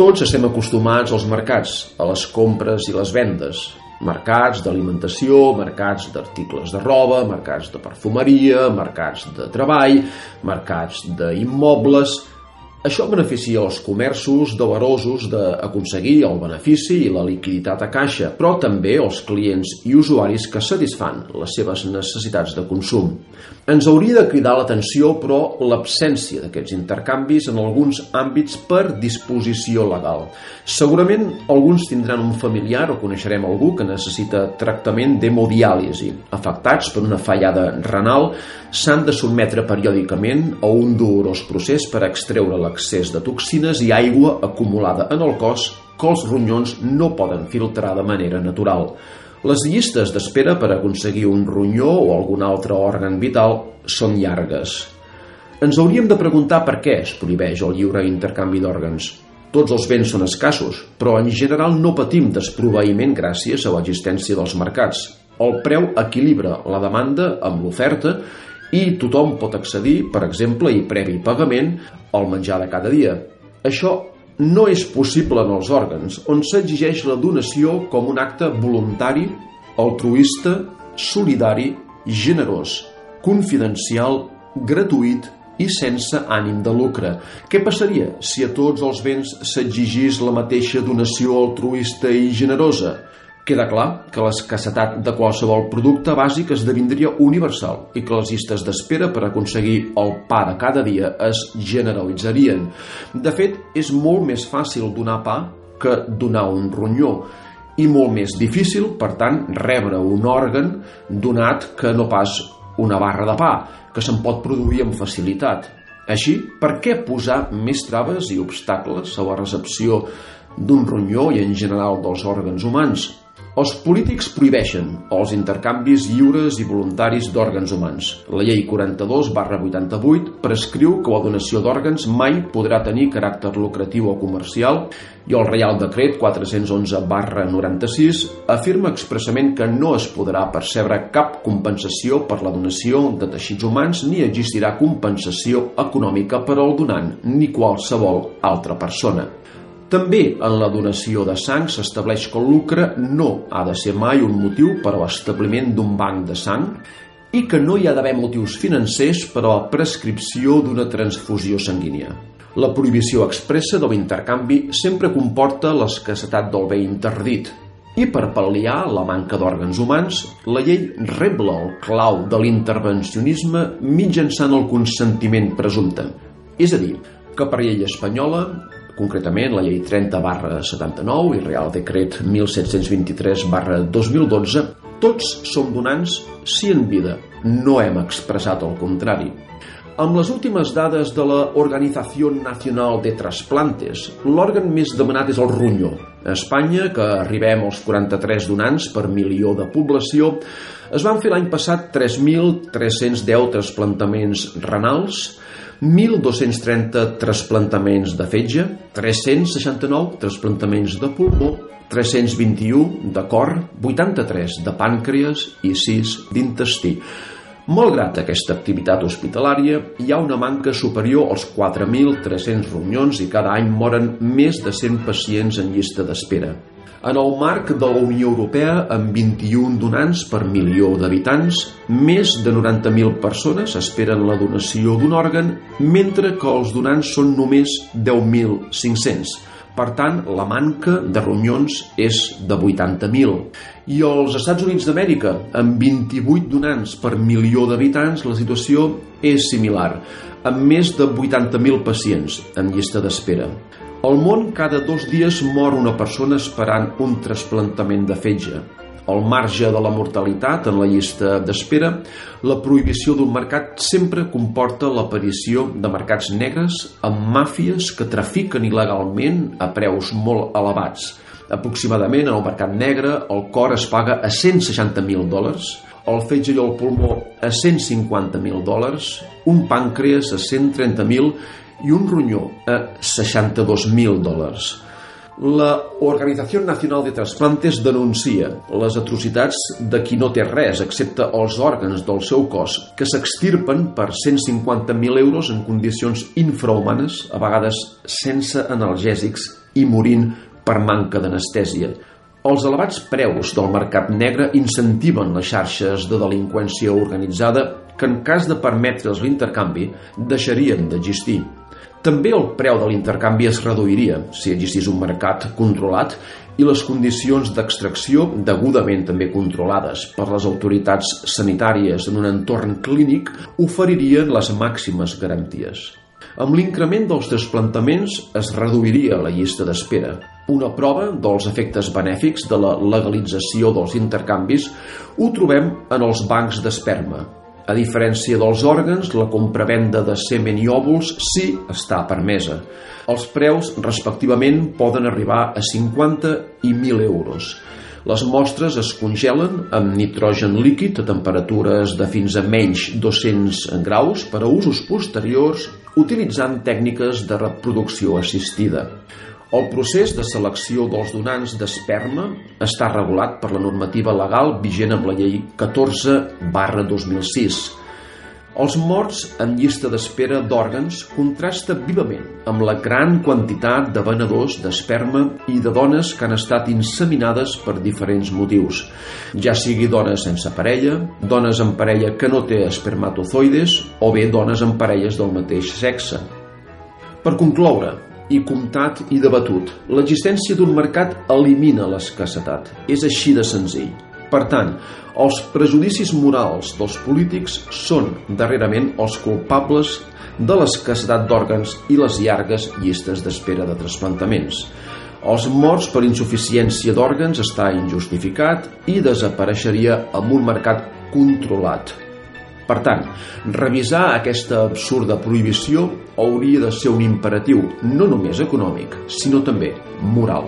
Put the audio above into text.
Tots estem acostumats als mercats, a les compres i les vendes. Mercats d'alimentació, mercats d'articles de roba, mercats de perfumeria, mercats de treball, mercats d'immobles... Això beneficia els comerços deverosos d'aconseguir el benefici i la liquiditat a caixa, però també els clients i usuaris que satisfan les seves necessitats de consum. Ens hauria de cridar l'atenció, però, l'absència d'aquests intercanvis en alguns àmbits per disposició legal. Segurament alguns tindran un familiar o coneixerem algú que necessita tractament d'hemodiàlisi. Afectats per una fallada renal, s'han de sotmetre periòdicament a un dolorós procés per extreure l'excés de toxines i aigua acumulada en el cos que els ronyons no poden filtrar de manera natural. Les llistes d'espera per aconseguir un ronyó o algun altre òrgan vital són llargues. Ens hauríem de preguntar per què es prohibeix el lliure intercanvi d'òrgans. Tots els béns són escassos, però en general no patim desproveïment gràcies a l'existència dels mercats. El preu equilibra la demanda amb l'oferta i tothom pot accedir, per exemple, i previ pagament, al menjar de cada dia. Això no és possible en els òrgans, on s'exigeix la donació com un acte voluntari, altruista, solidari, generós, confidencial, gratuït i sense ànim de lucre. Què passaria si a tots els béns s'exigís la mateixa donació altruista i generosa? Queda clar que l'escassetat de qualsevol producte bàsic esdevindria universal i que les llistes d'espera per aconseguir el pa de cada dia es generalitzarien. De fet, és molt més fàcil donar pa que donar un ronyó i molt més difícil, per tant, rebre un òrgan donat que no pas una barra de pa, que se'n pot produir amb facilitat. Així, per què posar més traves i obstacles a la recepció d'un ronyó i en general dels òrgans humans? Els polítics prohibeixen els intercanvis lliures i voluntaris d'òrgans humans. La llei 42 barra 88 prescriu que la donació d'òrgans mai podrà tenir caràcter lucratiu o comercial i el Reial Decret 411 barra 96 afirma expressament que no es podrà percebre cap compensació per la donació de teixits humans ni existirà compensació econòmica per al donant ni qualsevol altra persona. També en la donació de sang s'estableix que el lucre no ha de ser mai un motiu per a l'establiment d'un banc de sang i que no hi ha d'haver motius financers per a la prescripció d'una transfusió sanguínia. La prohibició expressa de l'intercanvi sempre comporta l'escassetat del bé interdit, i per pal·liar la manca d'òrgans humans, la llei rebla el clau de l'intervencionisme mitjançant el consentiment presumpte. És a dir, que per llei espanyola concretament la llei 30 barra 79 i Real Decret 1723 barra 2012, tots som donants si en vida no hem expressat el contrari. Amb les últimes dades de la Organizació Nacional de Trasplantes, l'òrgan més demanat és el ronyó. A Espanya, que arribem als 43 donants per milió de població, es van fer l'any passat 3.310 trasplantaments renals, 1.230 trasplantaments de fetge, 369 trasplantaments de pulmó, 321 de cor, 83 de pàncreas i 6 d'intestí. Malgrat aquesta activitat hospitalària, hi ha una manca superior als 4.300 ronyons i cada any moren més de 100 pacients en llista d'espera. En el marc de la Unió Europea, amb 21 donants per milió d'habitants, més de 90.000 persones esperen la donació d'un òrgan, mentre que els donants són només 10.500. Per tant, la manca de ronyons és de 80.000. I als Estats Units d'Amèrica, amb 28 donants per milió d'habitants, la situació és similar, amb més de 80.000 pacients en llista d'espera. Al món cada dos dies mor una persona esperant un trasplantament de fetge. Al marge de la mortalitat en la llista d'espera, la prohibició d'un mercat sempre comporta l'aparició de mercats negres amb màfies que trafiquen il·legalment a preus molt elevats. Aproximadament en el mercat negre el cor es paga a 160.000 dòlars, el fetge i el pulmó a 150.000 dòlars, un pàncreas a 130.000 i un ronyó a 62.000 dòlars. La Organització Nacional de Transplantes denuncia les atrocitats de qui no té res excepte els òrgans del seu cos que s'extirpen per 150.000 euros en condicions infrahumanes, a vegades sense analgèsics i morint per manca d'anestèsia. Els elevats preus del mercat negre incentiven les xarxes de delinqüència organitzada que en cas de permetre's l'intercanvi deixarien d'existir. També el preu de l'intercanvi es reduiria si existís un mercat controlat i les condicions d'extracció degudament també controlades per les autoritats sanitàries en un entorn clínic oferirien les màximes garanties. Amb l'increment dels trasplantaments es reduiria la llista d'espera. Una prova dels efectes benèfics de la legalització dels intercanvis ho trobem en els bancs d'esperma, a diferència dels òrgans, la compravenda de semen i òvuls sí està permesa. Els preus, respectivament, poden arribar a 50 i 1.000 euros. Les mostres es congelen amb nitrogen líquid a temperatures de fins a menys 200 graus per a usos posteriors utilitzant tècniques de reproducció assistida. El procés de selecció dels donants d'esperma està regulat per la normativa legal vigent amb la llei 14 barra 2006. Els morts en llista d'espera d'òrgans contrasta vivament amb la gran quantitat de venedors d'esperma i de dones que han estat inseminades per diferents motius, ja sigui dones sense parella, dones en parella que no té espermatozoides o bé dones en parelles del mateix sexe. Per concloure, i comptat i debatut. L'existència d'un mercat elimina l'escassetat. És així de senzill. Per tant, els prejudicis morals dels polítics són, darrerament, els culpables de l'escassetat d'òrgans i les llargues llistes d'espera de trasplantaments. Els morts per insuficiència d'òrgans està injustificat i desapareixeria amb un mercat controlat, per tant, revisar aquesta absurda prohibició hauria de ser un imperatiu no només econòmic, sinó també moral.